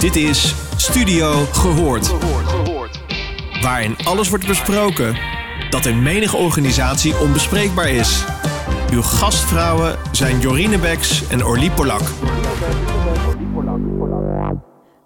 Dit is Studio Gehoord. Waarin alles wordt besproken dat in menige organisatie onbespreekbaar is. Uw gastvrouwen zijn Jorine Beks en Orlie Polak.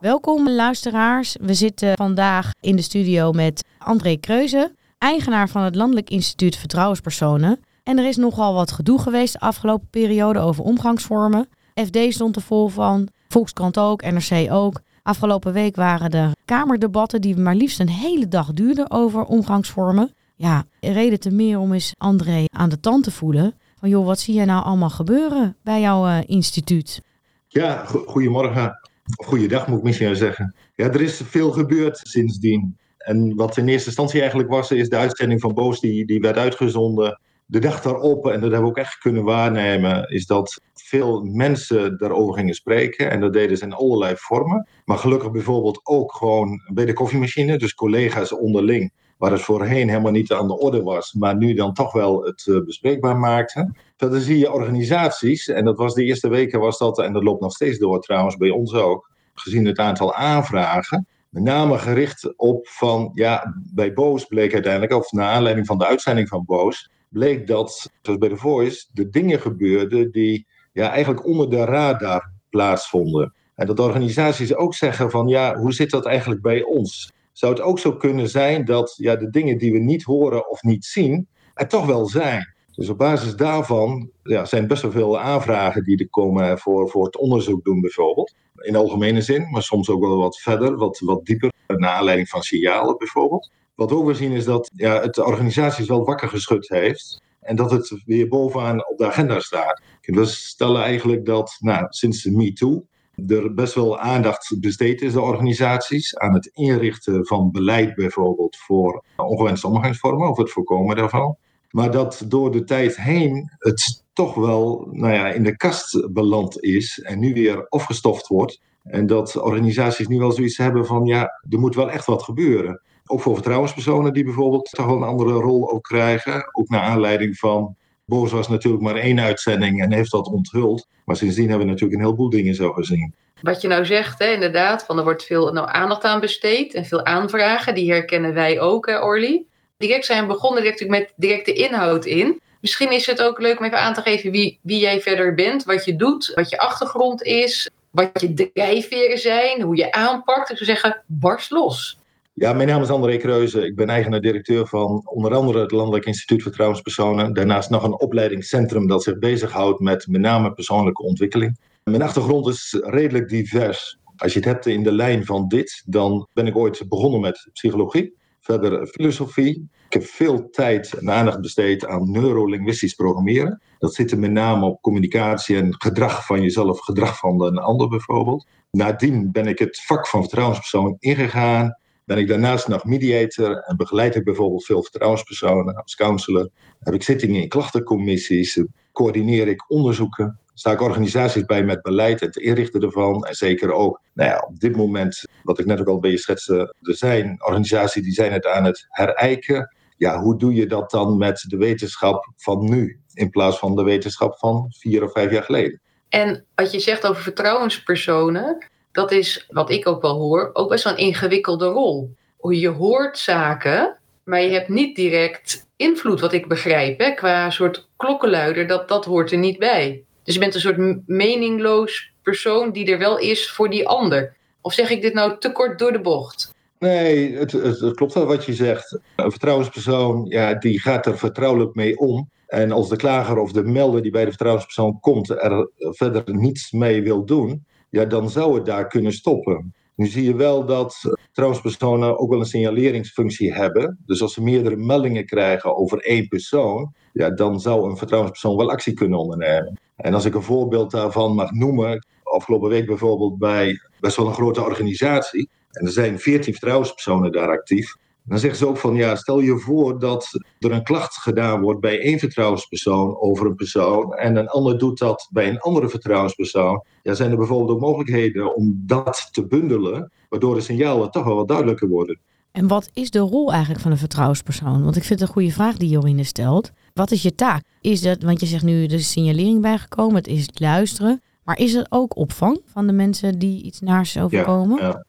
Welkom luisteraars. We zitten vandaag in de studio met André Kreuze, eigenaar van het Landelijk Instituut Vertrouwenspersonen. En er is nogal wat gedoe geweest de afgelopen periode over omgangsvormen. FD stond er vol van, Volkskrant ook, NRC ook. Afgelopen week waren er kamerdebatten die maar liefst een hele dag duurden over omgangsvormen. Ja, reden te meer om eens André aan de tand te voelen. Van joh, wat zie je nou allemaal gebeuren bij jouw uh, instituut? Ja, go goedemorgen. Of goeiedag moet ik misschien zeggen. Ja, er is veel gebeurd sindsdien. En wat in eerste instantie eigenlijk was, is de uitzending van Boos die, die werd uitgezonden de dag daarop, en dat hebben we ook echt kunnen waarnemen, is dat veel mensen daarover gingen spreken. En dat deden ze in allerlei vormen. Maar gelukkig bijvoorbeeld ook gewoon bij de koffiemachine, dus collega's onderling, waar het voorheen helemaal niet aan de orde was, maar nu dan toch wel het uh, bespreekbaar maakte. Verder zie je organisaties, en dat was de eerste weken was dat, en dat loopt nog steeds door trouwens bij ons ook, gezien het aantal aanvragen. Met name gericht op van, ja, bij Boos bleek uiteindelijk, of naar aanleiding van de uitzending van Boos, bleek dat, zoals bij The Voice, de dingen gebeurden die ja, eigenlijk onder de radar plaatsvonden. En dat organisaties ook zeggen van ja, hoe zit dat eigenlijk bij ons? Zou het ook zo kunnen zijn dat ja, de dingen die we niet horen of niet zien, er toch wel zijn? Dus op basis daarvan ja, zijn best wel veel aanvragen die er komen voor, voor het onderzoek doen bijvoorbeeld. In algemene zin, maar soms ook wel wat verder, wat, wat dieper, naar aanleiding van signalen bijvoorbeeld. Wat ook we zien is dat ja, het de organisaties wel wakker geschud heeft. En dat het weer bovenaan op de agenda staat. We stellen eigenlijk dat nou, sinds de MeToo er best wel aandacht besteed is door organisaties aan het inrichten van beleid bijvoorbeeld voor ongewenste omgangsvormen of het voorkomen daarvan. Maar dat door de tijd heen het toch wel nou ja, in de kast beland is en nu weer afgestoft wordt. En dat organisaties nu wel zoiets hebben van ja, er moet wel echt wat gebeuren. Ook voor vertrouwenspersonen die bijvoorbeeld toch wel een andere rol ook krijgen. Ook naar aanleiding van. Boos was natuurlijk maar één uitzending en heeft dat onthuld. Maar sindsdien hebben we natuurlijk een heleboel dingen zo gezien. Wat je nou zegt, hè, inderdaad, van er wordt veel nou, aandacht aan besteed en veel aanvragen. Die herkennen wij ook, hè, Orly. Direct zijn we begonnen direct met directe inhoud in. Misschien is het ook leuk om even aan te geven wie, wie jij verder bent, wat je doet, wat je achtergrond is, wat je drijfveren zijn, hoe je aanpakt. Ik zou zeggen, barst los. Ja, mijn naam is André Kreuze. Ik ben eigenaar-directeur van onder andere het Landelijk Instituut Vertrouwenspersonen. Daarnaast nog een opleidingscentrum dat zich bezighoudt met met name persoonlijke ontwikkeling. Mijn achtergrond is redelijk divers. Als je het hebt in de lijn van dit, dan ben ik ooit begonnen met psychologie. Verder filosofie. Ik heb veel tijd en aandacht besteed aan neurolinguistisch programmeren. Dat zit er met name op communicatie en gedrag van jezelf, gedrag van een ander bijvoorbeeld. Nadien ben ik het vak van vertrouwenspersoon ingegaan ben ik daarnaast nog mediator en begeleid ik bijvoorbeeld veel vertrouwenspersonen als counselor. Heb ik zittingen in klachtencommissies, coördineer ik onderzoeken. Sta ik organisaties bij met beleid en het inrichten ervan. En zeker ook, nou ja, op dit moment, wat ik net ook al een beetje schetste, er zijn organisaties die zijn het aan het herijken. Ja, hoe doe je dat dan met de wetenschap van nu, in plaats van de wetenschap van vier of vijf jaar geleden? En wat je zegt over vertrouwenspersonen, dat is, wat ik ook wel hoor, ook best wel een ingewikkelde rol. Je hoort zaken, maar je hebt niet direct invloed, wat ik begrijp, hè, qua soort klokkenluider, dat, dat hoort er niet bij. Dus je bent een soort meningloos persoon die er wel is voor die ander. Of zeg ik dit nou te kort door de bocht? Nee, het, het, klopt wel wat je zegt. Een vertrouwenspersoon, ja, die gaat er vertrouwelijk mee om. En als de klager of de melder die bij de vertrouwenspersoon komt er verder niets mee wil doen, ja, dan zou het daar kunnen stoppen. Nu zie je wel dat vertrouwenspersonen ook wel een signaleringsfunctie hebben. Dus als ze meerdere meldingen krijgen over één persoon, ja, dan zou een vertrouwenspersoon wel actie kunnen ondernemen. En als ik een voorbeeld daarvan mag noemen, afgelopen week bijvoorbeeld bij best wel een grote organisatie. En er zijn veertien vertrouwenspersonen daar actief. Dan zeggen ze ook van ja, stel je voor dat er een klacht gedaan wordt bij één vertrouwenspersoon over een persoon en een ander doet dat bij een andere vertrouwenspersoon. Ja, zijn er bijvoorbeeld ook mogelijkheden om dat te bundelen, waardoor de signalen toch wel wat duidelijker worden. En wat is de rol eigenlijk van een vertrouwenspersoon? Want ik vind het een goede vraag die Jorine stelt. Wat is je taak? Is dat, want je zegt nu is signalering bijgekomen, het is het luisteren. Maar is er ook opvang van de mensen die iets naars overkomen? Ja, ja.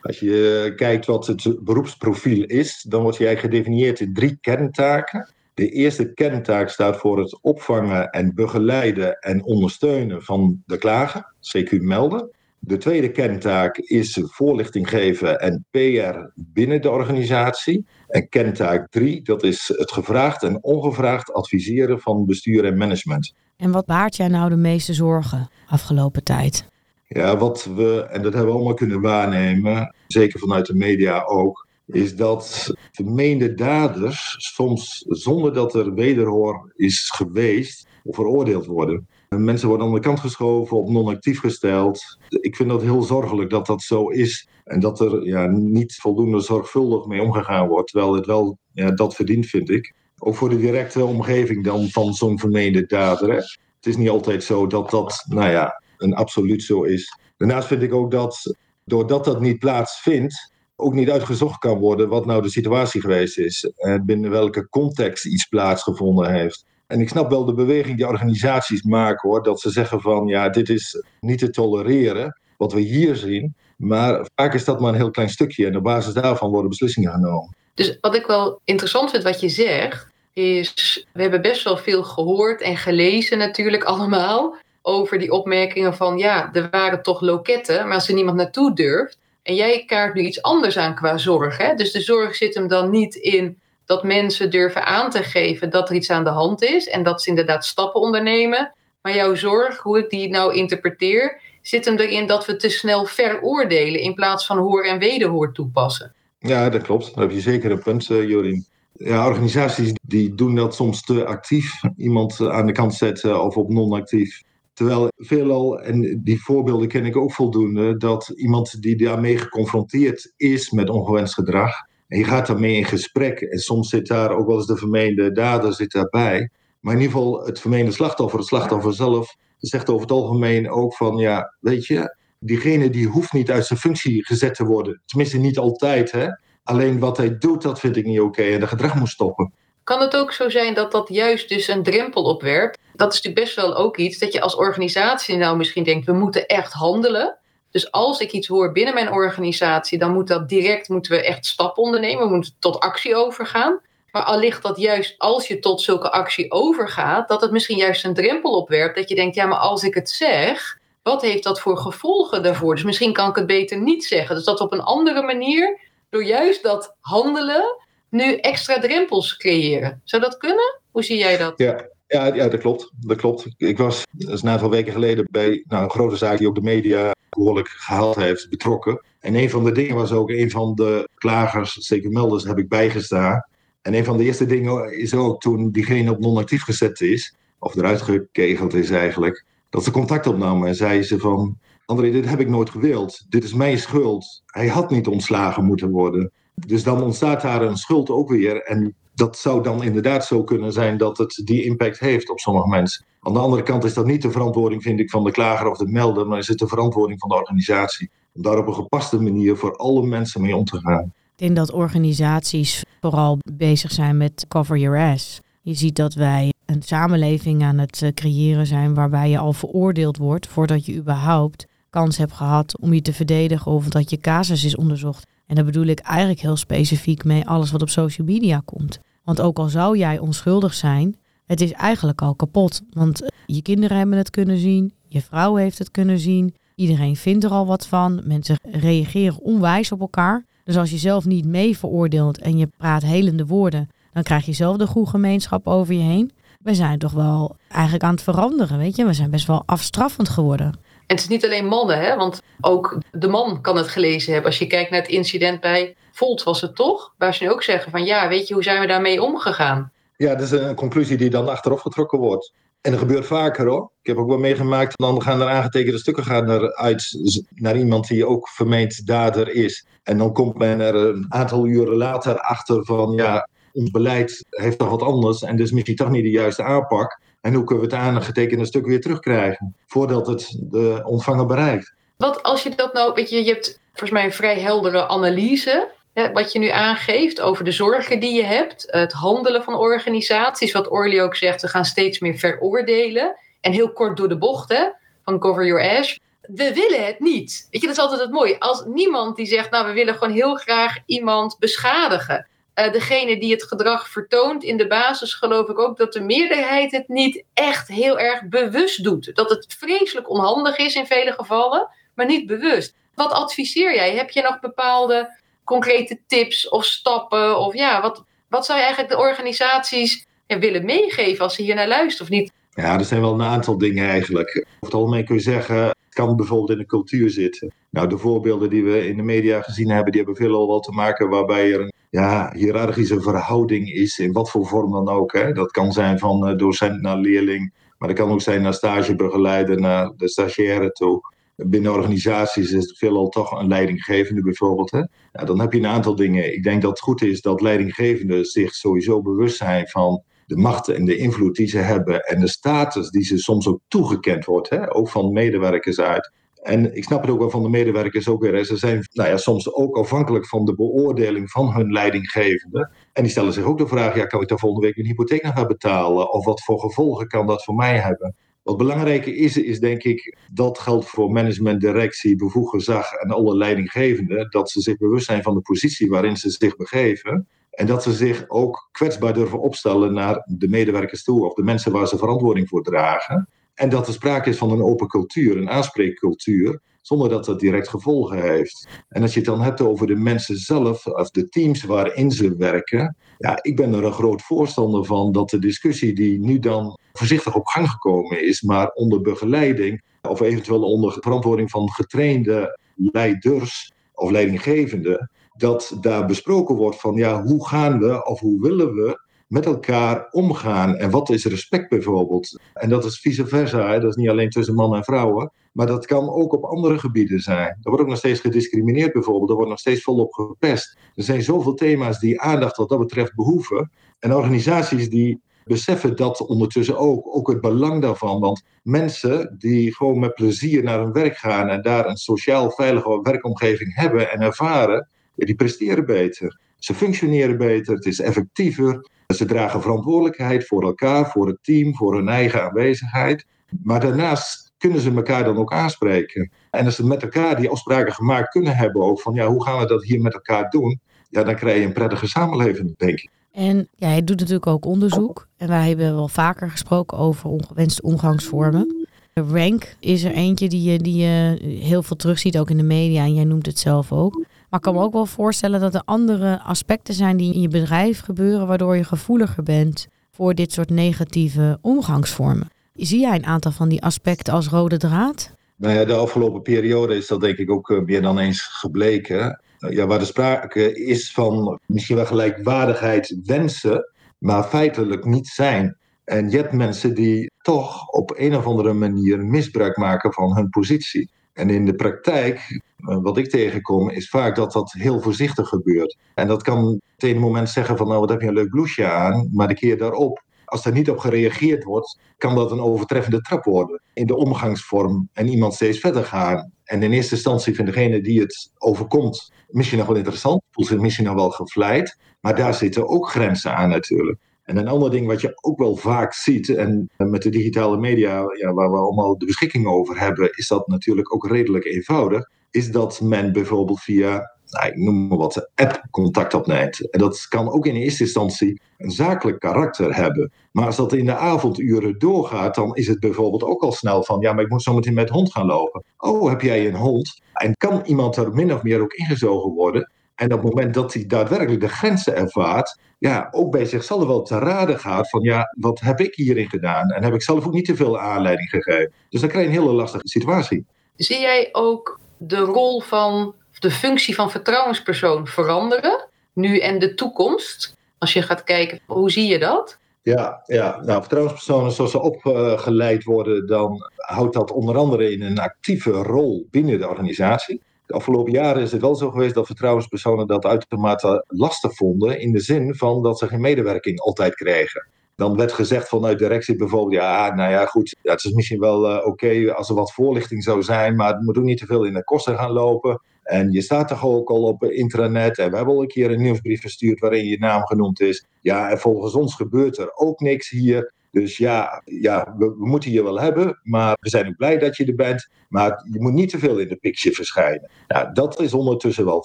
Als je eh, kijkt wat het beroepsprofiel is, dan wordt eigenlijk gedefinieerd in drie kerntaken. De eerste kerntaak staat voor het opvangen en begeleiden en ondersteunen van de klager, CQ melden. De tweede kerntaak is voorlichting geven en PR binnen de organisatie. En kerntaak drie, dat is het gevraagd en ongevraagd adviseren van bestuur en management. En wat baart jij nou de meeste zorgen afgelopen tijd? Ja, wat we, en dat hebben we allemaal kunnen waarnemen, zeker vanuit de media ook, is dat vermeende daders soms zonder dat er wederhoor is geweest, veroordeeld worden. Mensen worden aan de kant geschoven, op non-actief gesteld. Ik vind dat heel zorgelijk dat dat zo is. En dat er ja, niet voldoende zorgvuldig mee omgegaan wordt. Terwijl het wel ja, dat verdient, vind ik. Ook voor de directe omgeving dan van zo'n vermeende dader. Het is niet altijd zo dat dat, nou ja, een absoluut zo is. Daarnaast vind ik ook dat, doordat dat niet plaatsvindt, ook niet uitgezocht kan worden wat nou de situatie geweest is. binnen welke context iets plaatsgevonden heeft. En ik snap wel de beweging die organisaties maken hoor. Dat ze zeggen van ja, dit is niet te tolereren. Wat we hier zien. Maar vaak is dat maar een heel klein stukje. En op basis daarvan worden beslissingen genomen. Dus wat ik wel interessant vind wat je zegt. Is we hebben best wel veel gehoord en gelezen natuurlijk allemaal. Over die opmerkingen van ja, er waren toch loketten. Maar als er niemand naartoe durft. En jij kaart nu iets anders aan qua zorg. Hè? Dus de zorg zit hem dan niet in dat mensen durven aan te geven dat er iets aan de hand is en dat ze inderdaad stappen ondernemen. Maar jouw zorg, hoe ik die nou interpreteer, zit hem erin dat we te snel veroordelen in plaats van hoor en wederhoor toepassen. Ja, dat klopt. Daar heb je zeker een punt, uh, Jorien. Ja, organisaties die doen dat soms te actief. Iemand aan de kant zetten of op non-actief. Terwijl veelal, en die voorbeelden ken ik ook voldoende, dat iemand die daarmee geconfronteerd is met ongewenst gedrag, en je gaat daarmee in gesprek. En soms zit daar ook wel eens de vermeende dader zit daarbij. Maar in ieder geval het vermeende slachtoffer, het slachtoffer zelf, zegt over het algemeen ook van ja, weet je, diegene die hoeft niet uit zijn functie gezet te worden. Tenminste niet altijd. Hè? Alleen wat hij doet, dat vind ik niet oké en de gedrag moet stoppen. Kan het ook zo zijn dat dat juist dus een drempel opwerpt? Dat is natuurlijk best wel ook iets dat je als organisatie nou misschien denkt, we moeten echt handelen. Dus als ik iets hoor binnen mijn organisatie, dan moet dat direct, moeten we echt stappen ondernemen. We moeten tot actie overgaan. Maar al ligt dat juist als je tot zulke actie overgaat, dat het misschien juist een drempel opwerpt. Dat je denkt, ja, maar als ik het zeg, wat heeft dat voor gevolgen daarvoor? Dus misschien kan ik het beter niet zeggen. Dus dat op een andere manier, door juist dat handelen, nu extra drempels creëren. Zou dat kunnen? Hoe zie jij dat? Ja, ja, ja, dat klopt. Dat klopt. Ik was is een aantal weken geleden bij nou, een grote zaak die ook de media behoorlijk gehaald heeft, betrokken. En een van de dingen was ook, een van de klagers, zeker melders, heb ik bijgestaan. En een van de eerste dingen is ook toen diegene op non-actief gezet is, of eruit gekegeld is eigenlijk, dat ze contact opnamen en zei ze van, André, dit heb ik nooit gewild. Dit is mijn schuld. Hij had niet ontslagen moeten worden. Dus dan ontstaat daar een schuld ook weer. En dat zou dan inderdaad zo kunnen zijn dat het die impact heeft op sommige mensen. Aan de andere kant is dat niet de verantwoording, vind ik, van de klager of de melder, maar is het de verantwoording van de organisatie. Om daar op een gepaste manier voor alle mensen mee om te gaan. Ik denk dat organisaties vooral bezig zijn met cover your ass. Je ziet dat wij een samenleving aan het eh, creëren zijn waarbij je al veroordeeld wordt voordat je überhaupt kans hebt gehad om je te verdedigen of dat je casus is onderzocht. En daar bedoel ik eigenlijk heel specifiek mee alles wat op social media komt. Want ook al zou jij onschuldig zijn, het is eigenlijk al kapot. Want eh, je kinderen hebben het kunnen zien, je vrouw heeft het kunnen zien. Iedereen vindt er al wat van. Mensen reageren onwijs op elkaar. Dus als je zelf niet mee veroordeelt en je praat helende woorden, dan krijg je zelf de goede gemeenschap over je heen. We zijn toch wel eigenlijk aan het veranderen, weet je. We zijn best wel afstraffend geworden. En het is niet alleen mannen, hè? want ook de man kan het gelezen hebben. Als je kijkt naar het incident bij Volt was het toch? Waar ze nu ook zeggen van ja, weet je, hoe zijn we daarmee omgegaan? Ja, dat is een conclusie die dan achteraf getrokken wordt. En dat gebeurt vaker hoor. Ik heb ook wel meegemaakt, dan gaan er aangetekende stukken gaan uit naar iemand die ook vermeend dader is. En dan komt men er een aantal uren later achter van ja, ons beleid heeft toch wat anders en dus misschien toch niet de juiste aanpak. En hoe kunnen we het aangetekende stuk weer terugkrijgen voordat het de ontvanger bereikt? Wat als je dat nou, weet je, je hebt volgens mij een vrij heldere analyse. Wat je nu aangeeft over de zorgen die je hebt, het handelen van organisaties. Wat Orly ook zegt, we gaan steeds meer veroordelen. En heel kort door de bocht, hè? van Cover Your Ash. We willen het niet. Weet je, dat is altijd het mooie. Als niemand die zegt, nou, we willen gewoon heel graag iemand beschadigen. Uh, degene die het gedrag vertoont, in de basis geloof ik ook dat de meerderheid het niet echt heel erg bewust doet. Dat het vreselijk onhandig is in vele gevallen, maar niet bewust. Wat adviseer jij? Heb je nog bepaalde concrete tips of stappen? Of ja, wat, wat zou je eigenlijk de organisaties willen meegeven als ze hier naar luisteren of niet? Ja, er zijn wel een aantal dingen eigenlijk. Over het algemeen kun je zeggen, het kan bijvoorbeeld in de cultuur zitten. Nou, de voorbeelden die we in de media gezien hebben, die hebben veel wel te maken waarbij er ja, hiërarchische verhouding is, in wat voor vorm dan ook. Hè. Dat kan zijn van uh, docent naar leerling, maar dat kan ook zijn naar stagebegeleider, naar de stagiaire toe. Binnen organisaties is het veelal toch een leidinggevende bijvoorbeeld. Hè? Ja, dan heb je een aantal dingen. Ik denk dat het goed is dat leidinggevenden zich sowieso bewust zijn van de macht en de invloed die ze hebben en de status die ze soms ook toegekend wordt, hè? ook van medewerkers uit. En ik snap het ook wel van de medewerkers ook weer. Ze zijn nou ja, soms ook afhankelijk van de beoordeling van hun leidinggevende. En die stellen zich ook de vraag, ja, kan ik daar volgende week een hypotheek nog gaan betalen? Of wat voor gevolgen kan dat voor mij hebben? Wat belangrijker is, is denk ik, dat geldt voor management, directie, bevoegd gezag en alle leidinggevenden, dat ze zich bewust zijn van de positie waarin ze zich begeven. En dat ze zich ook kwetsbaar durven opstellen naar de medewerkers toe of de mensen waar ze verantwoording voor dragen. En dat er sprake is van een open cultuur, een aanspreekcultuur, zonder dat dat direct gevolgen heeft. En als je het dan hebt over de mensen zelf, of de teams waarin ze werken, ja, ik ben er een groot voorstander van dat de discussie die nu dan voorzichtig op gang gekomen is, maar onder begeleiding of eventueel onder verantwoording van getrainde leiders of leidinggevenden, dat daar besproken wordt van ja, hoe gaan we of hoe willen we met elkaar omgaan. En wat is respect bijvoorbeeld? En dat is vice versa. Hè? Dat is niet alleen tussen mannen en vrouwen. Maar dat kan ook op andere gebieden zijn. Er wordt ook nog steeds gediscrimineerd bijvoorbeeld. Er wordt nog steeds volop gepest. Er zijn zoveel thema's die aandacht wat dat betreft behoeven. En organisaties die beseffen dat ondertussen ook. Ook het belang daarvan. Want mensen die gewoon met plezier naar hun werk gaan en daar een sociaal veilige werkomgeving hebben en ervaren, die presteren beter. Ze functioneren beter, het is effectiever. Ze dragen verantwoordelijkheid voor elkaar, voor het team, voor hun eigen aanwezigheid. Maar daarnaast kunnen ze elkaar dan ook aanspreken. En als ze met elkaar die afspraken gemaakt kunnen hebben, ook van ja, hoe gaan we dat hier met elkaar doen? Ja, dan krijg je een prettige samenleving, denk ik. En ja, hij doet natuurlijk ook onderzoek. En wij hebben wel vaker gesproken over ongewenste omgangsvormen. Rank is er eentje die je, die je heel veel terugziet, ook in de media. En jij noemt het zelf ook. Maar ik kan me ook wel voorstellen dat er andere aspecten zijn die in je bedrijf gebeuren, waardoor je gevoeliger bent voor dit soort negatieve omgangsvormen. Zie jij een aantal van die aspecten als rode draad? Nou ja, de afgelopen periode is dat denk ik ook eh, meer dan eens gebleken. Ja, waar de sprake is van misschien wel gelijkwaardigheid wensen, maar feitelijk niet zijn. En je hebt mensen die toch op een of andere manier misbruik maken van hun positie. En in de praktijk, eh, wat ik tegenkom, is vaak dat dat heel voorzichtig gebeurt. En dat kan het ene moment zeggen van nou wat heb je een leuk blouseje aan, maar de keer daarop, als er niet op gereageerd wordt, kan dat een overtreffende trap worden in de omgangsvorm en iemand steeds verder gaan. En in eerste instantie vindt degene die het overkomt misschien nog wel interessant, voelt zich misschien nog wel gevleid, maar daar zitten ook grenzen aan natuurlijk. En een ander ding wat je ook wel vaak ziet, en met de digitale media, ja, waar we allemaal de beschikking over hebben, is dat natuurlijk ook redelijk eenvoudig. Is dat men bijvoorbeeld via, nou, ik noem maar wat, app contact opneemt. En dat kan ook in eerste instantie een zakelijk karakter hebben. Maar als dat in de avonduren doorgaat, dan is het bijvoorbeeld ook al snel van, ja, maar ik moet zo meteen met hond gaan lopen. Oh, heb jij een hond? En kan iemand er min of meer ook ingezogen worden? En op het moment dat hij daadwerkelijk de grenzen ervaart, ja, ook bij zichzelf wel te raden gaat van ja, wat heb ik hierin gedaan? En heb ik zelf ook niet te veel aanleiding gegeven. Dus dan krijg je een hele lastige situatie. Zie jij ook de rol van, de functie van vertrouwenspersoon veranderen, nu en de toekomst? Als je gaat kijken, hoe zie je dat? Ja, ja, nou, vertrouwenspersonen zoals ze opgeleid worden, dan houdt dat onder andere in een actieve rol binnen de organisatie. De afgelopen jaren is het wel zo geweest dat vertrouwenspersonen dat uitermate lastig vonden. In de zin van dat ze geen medewerking altijd kregen. Dan werd gezegd vanuit directie bijvoorbeeld, ja, nou ja, goed, het is misschien wel uh, oké als er wat voorlichting zou zijn, maar het moet ook niet te veel in de kosten gaan lopen. En je staat toch ook al op intranet en we hebben al een keer een nieuwsbrief verstuurd waarin je naam genoemd is. Ja, en volgens ons gebeurt er ook niks hier. Dus ja, ja we, moeten je wel hebben, maar we zijn ook blij dat je er bent. Maar je moet niet te veel in de picture verschijnen. Nou, dat is ondertussen wel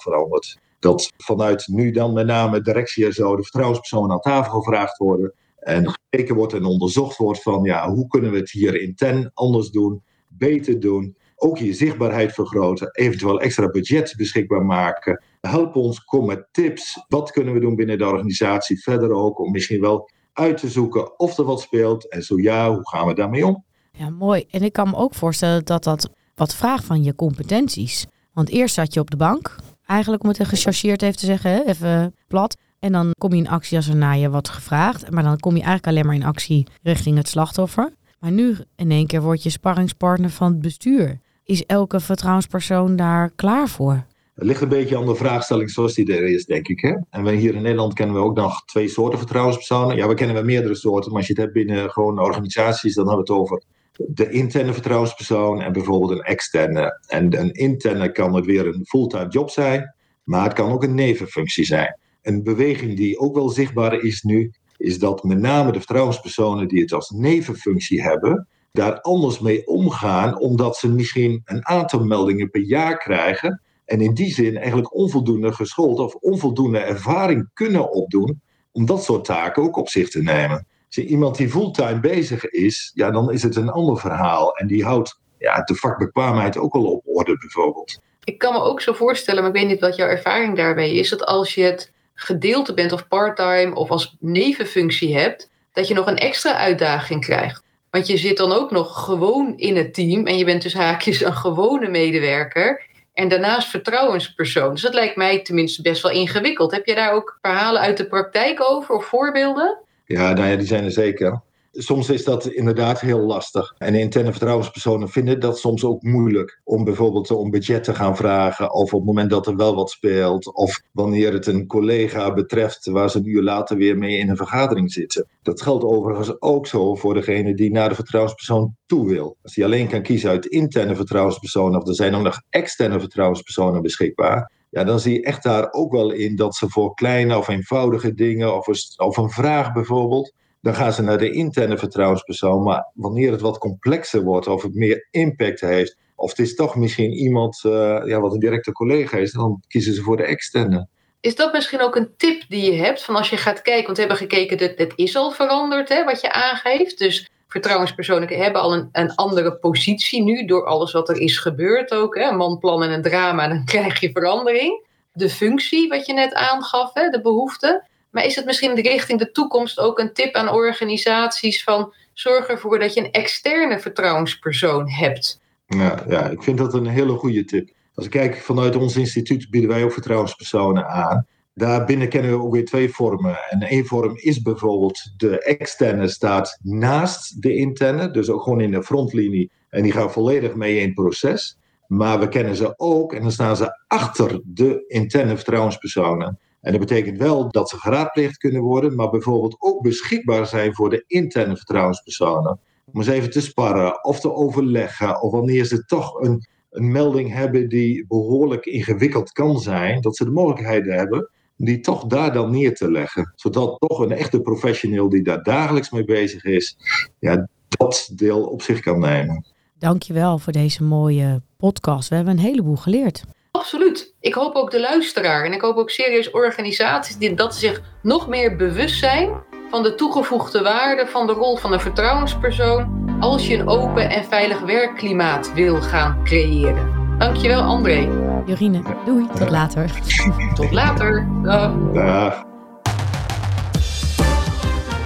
veranderd. Dat vanuit nu dan met name directie en zo de vertrouwenspersonen aan tafel gevraagd worden. En gekeken wordt en onderzocht wordt van ja, hoe kunnen we het hier intern anders doen, beter doen. Ook je zichtbaarheid vergroten, eventueel extra budget beschikbaar maken. Help ons, kom met tips. Wat kunnen we doen binnen de organisatie? Verder ook om misschien wel uit te zoeken of er wat speelt. En zo ja, hoe gaan we daarmee om? Ja, mooi. En ik kan me ook voorstellen dat dat wat vraagt van je competenties. Want eerst zat je op de bank, eigenlijk om het gechargeerd even te zeggen, even plat. En dan kom je in actie als er naar je wat gevraagd. Maar dan kom je eigenlijk alleen maar in actie richting het slachtoffer. Maar nu in één keer word je sparringspartner van het bestuur. Is elke vertrouwenspersoon daar klaar voor? Het ligt een beetje aan de vraagstelling zoals die er is, denk ik. Hè? En wij hier in Nederland kennen we ook nog twee soorten vertrouwenspersonen. Ja, we kennen wel meerdere soorten, maar als je het hebt binnen gewoon organisaties, dan hebben we het over de interne vertrouwenspersoon en bijvoorbeeld een externe. En een interne kan het weer een fulltime job zijn, maar het kan ook een nevenfunctie zijn. Een beweging die ook wel zichtbaar is nu, is dat met name de vertrouwenspersonen die het als nevenfunctie hebben, daar anders mee omgaan, omdat ze misschien een aantal meldingen per jaar krijgen en in die zin eigenlijk onvoldoende geschoold of onvoldoende ervaring kunnen opdoen om dat soort taken ook op zich te nemen. Als iemand die fulltime bezig is, ja, dan is het een ander verhaal. En die houdt ja, de vakbekwaamheid ook al op orde, bijvoorbeeld. Ik kan me ook zo voorstellen, maar ik weet niet wat jouw ervaring daarbij is, dat als je het gedeelte bent of parttime of als nevenfunctie hebt, dat je nog een extra uitdaging krijgt. Want je zit dan ook nog gewoon in het team en je bent dus haakjes een gewone medewerker. En daarnaast vertrouwenspersoon. Dus dat lijkt mij tenminste best wel ingewikkeld. Heb je daar ook verhalen uit de praktijk over of voorbeelden? Ja, nou ja, die zijn er zeker. Soms is dat inderdaad heel lastig. En interne vertrouwenspersonen vinden dat soms ook moeilijk. Om bijvoorbeeld om budget te gaan vragen. Of op het moment dat er wel wat speelt. Of wanneer het een collega betreft waar ze een uur later weer mee in een vergadering zitten. Dat geldt overigens ook zo voor degene die naar de vertrouwenspersoon toe wil. Als die alleen kan kiezen uit interne vertrouwenspersonen. Of er zijn ook nog externe vertrouwenspersonen beschikbaar ja, dan zie je echt daar ook wel in dat ze voor kleine of eenvoudige dingen, of of een vraag bijvoorbeeld, dan gaan ze naar de interne vertrouwenspersoon. Maar wanneer het wat complexer wordt, of het meer impact heeft, of het is toch misschien iemand uh, ja, wat een directe collega is, dan kiezen ze voor de externe. Is dat misschien ook een tip die je hebt van als je gaat kijken, want we hebben gekeken, dat het is al veranderd, hè, wat je aangeeft. Dus vertrouwenspersonen hebben al een, een andere positie nu door alles wat er is gebeurd ook. Hè. Een manplan en een drama, dan krijg je verandering. De functie, wat je net aangaf, hè, de behoefte. Maar is het misschien richting de toekomst ook een tip aan organisaties van zorg ervoor dat je een externe vertrouwenspersoon hebt? Ja, ja ik vind dat een hele goede tip. Als ik kijk vanuit ons instituut bieden wij ook vertrouwenspersonen aan. Daarbinnen kennen we ook weer twee vormen. En één vorm is bijvoorbeeld de externe staat naast de interne, dus ook gewoon in de frontlinie. En die gaan volledig mee in het proces. Maar we kennen ze ook en dan staan ze achter de interne vertrouwenspersonen. En dat betekent wel dat ze geraadpleegd kunnen worden, maar bijvoorbeeld ook beschikbaar zijn voor de interne vertrouwenspersonen. Om eens even te sparren of te overleggen, of wanneer ze toch een, een melding hebben die behoorlijk ingewikkeld kan zijn, dat ze de mogelijkheden hebben die toch daar dan neer te leggen. Zodat toch een echte professioneel die daar dagelijks mee bezig is, ja, dat deel op zich kan nemen. Dankjewel voor deze mooie podcast. We hebben een heleboel geleerd. Absoluut. Ik hoop ook de luisteraar en ik hoop ook serieus organisaties die dat zich nog meer bewust zijn van de toegevoegde waarde van de rol van een vertrouwenspersoon als je een open en veilig werkklimaat wil gaan creëren. Dankjewel André. Jorine, doei. Tot later. Tot later. Dag. Dag.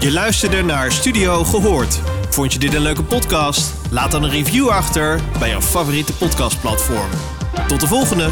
Je luisterde naar Studio Gehoord. Vond je dit een leuke podcast? Laat dan een review achter bij jouw favoriete podcastplatform. Tot de volgende!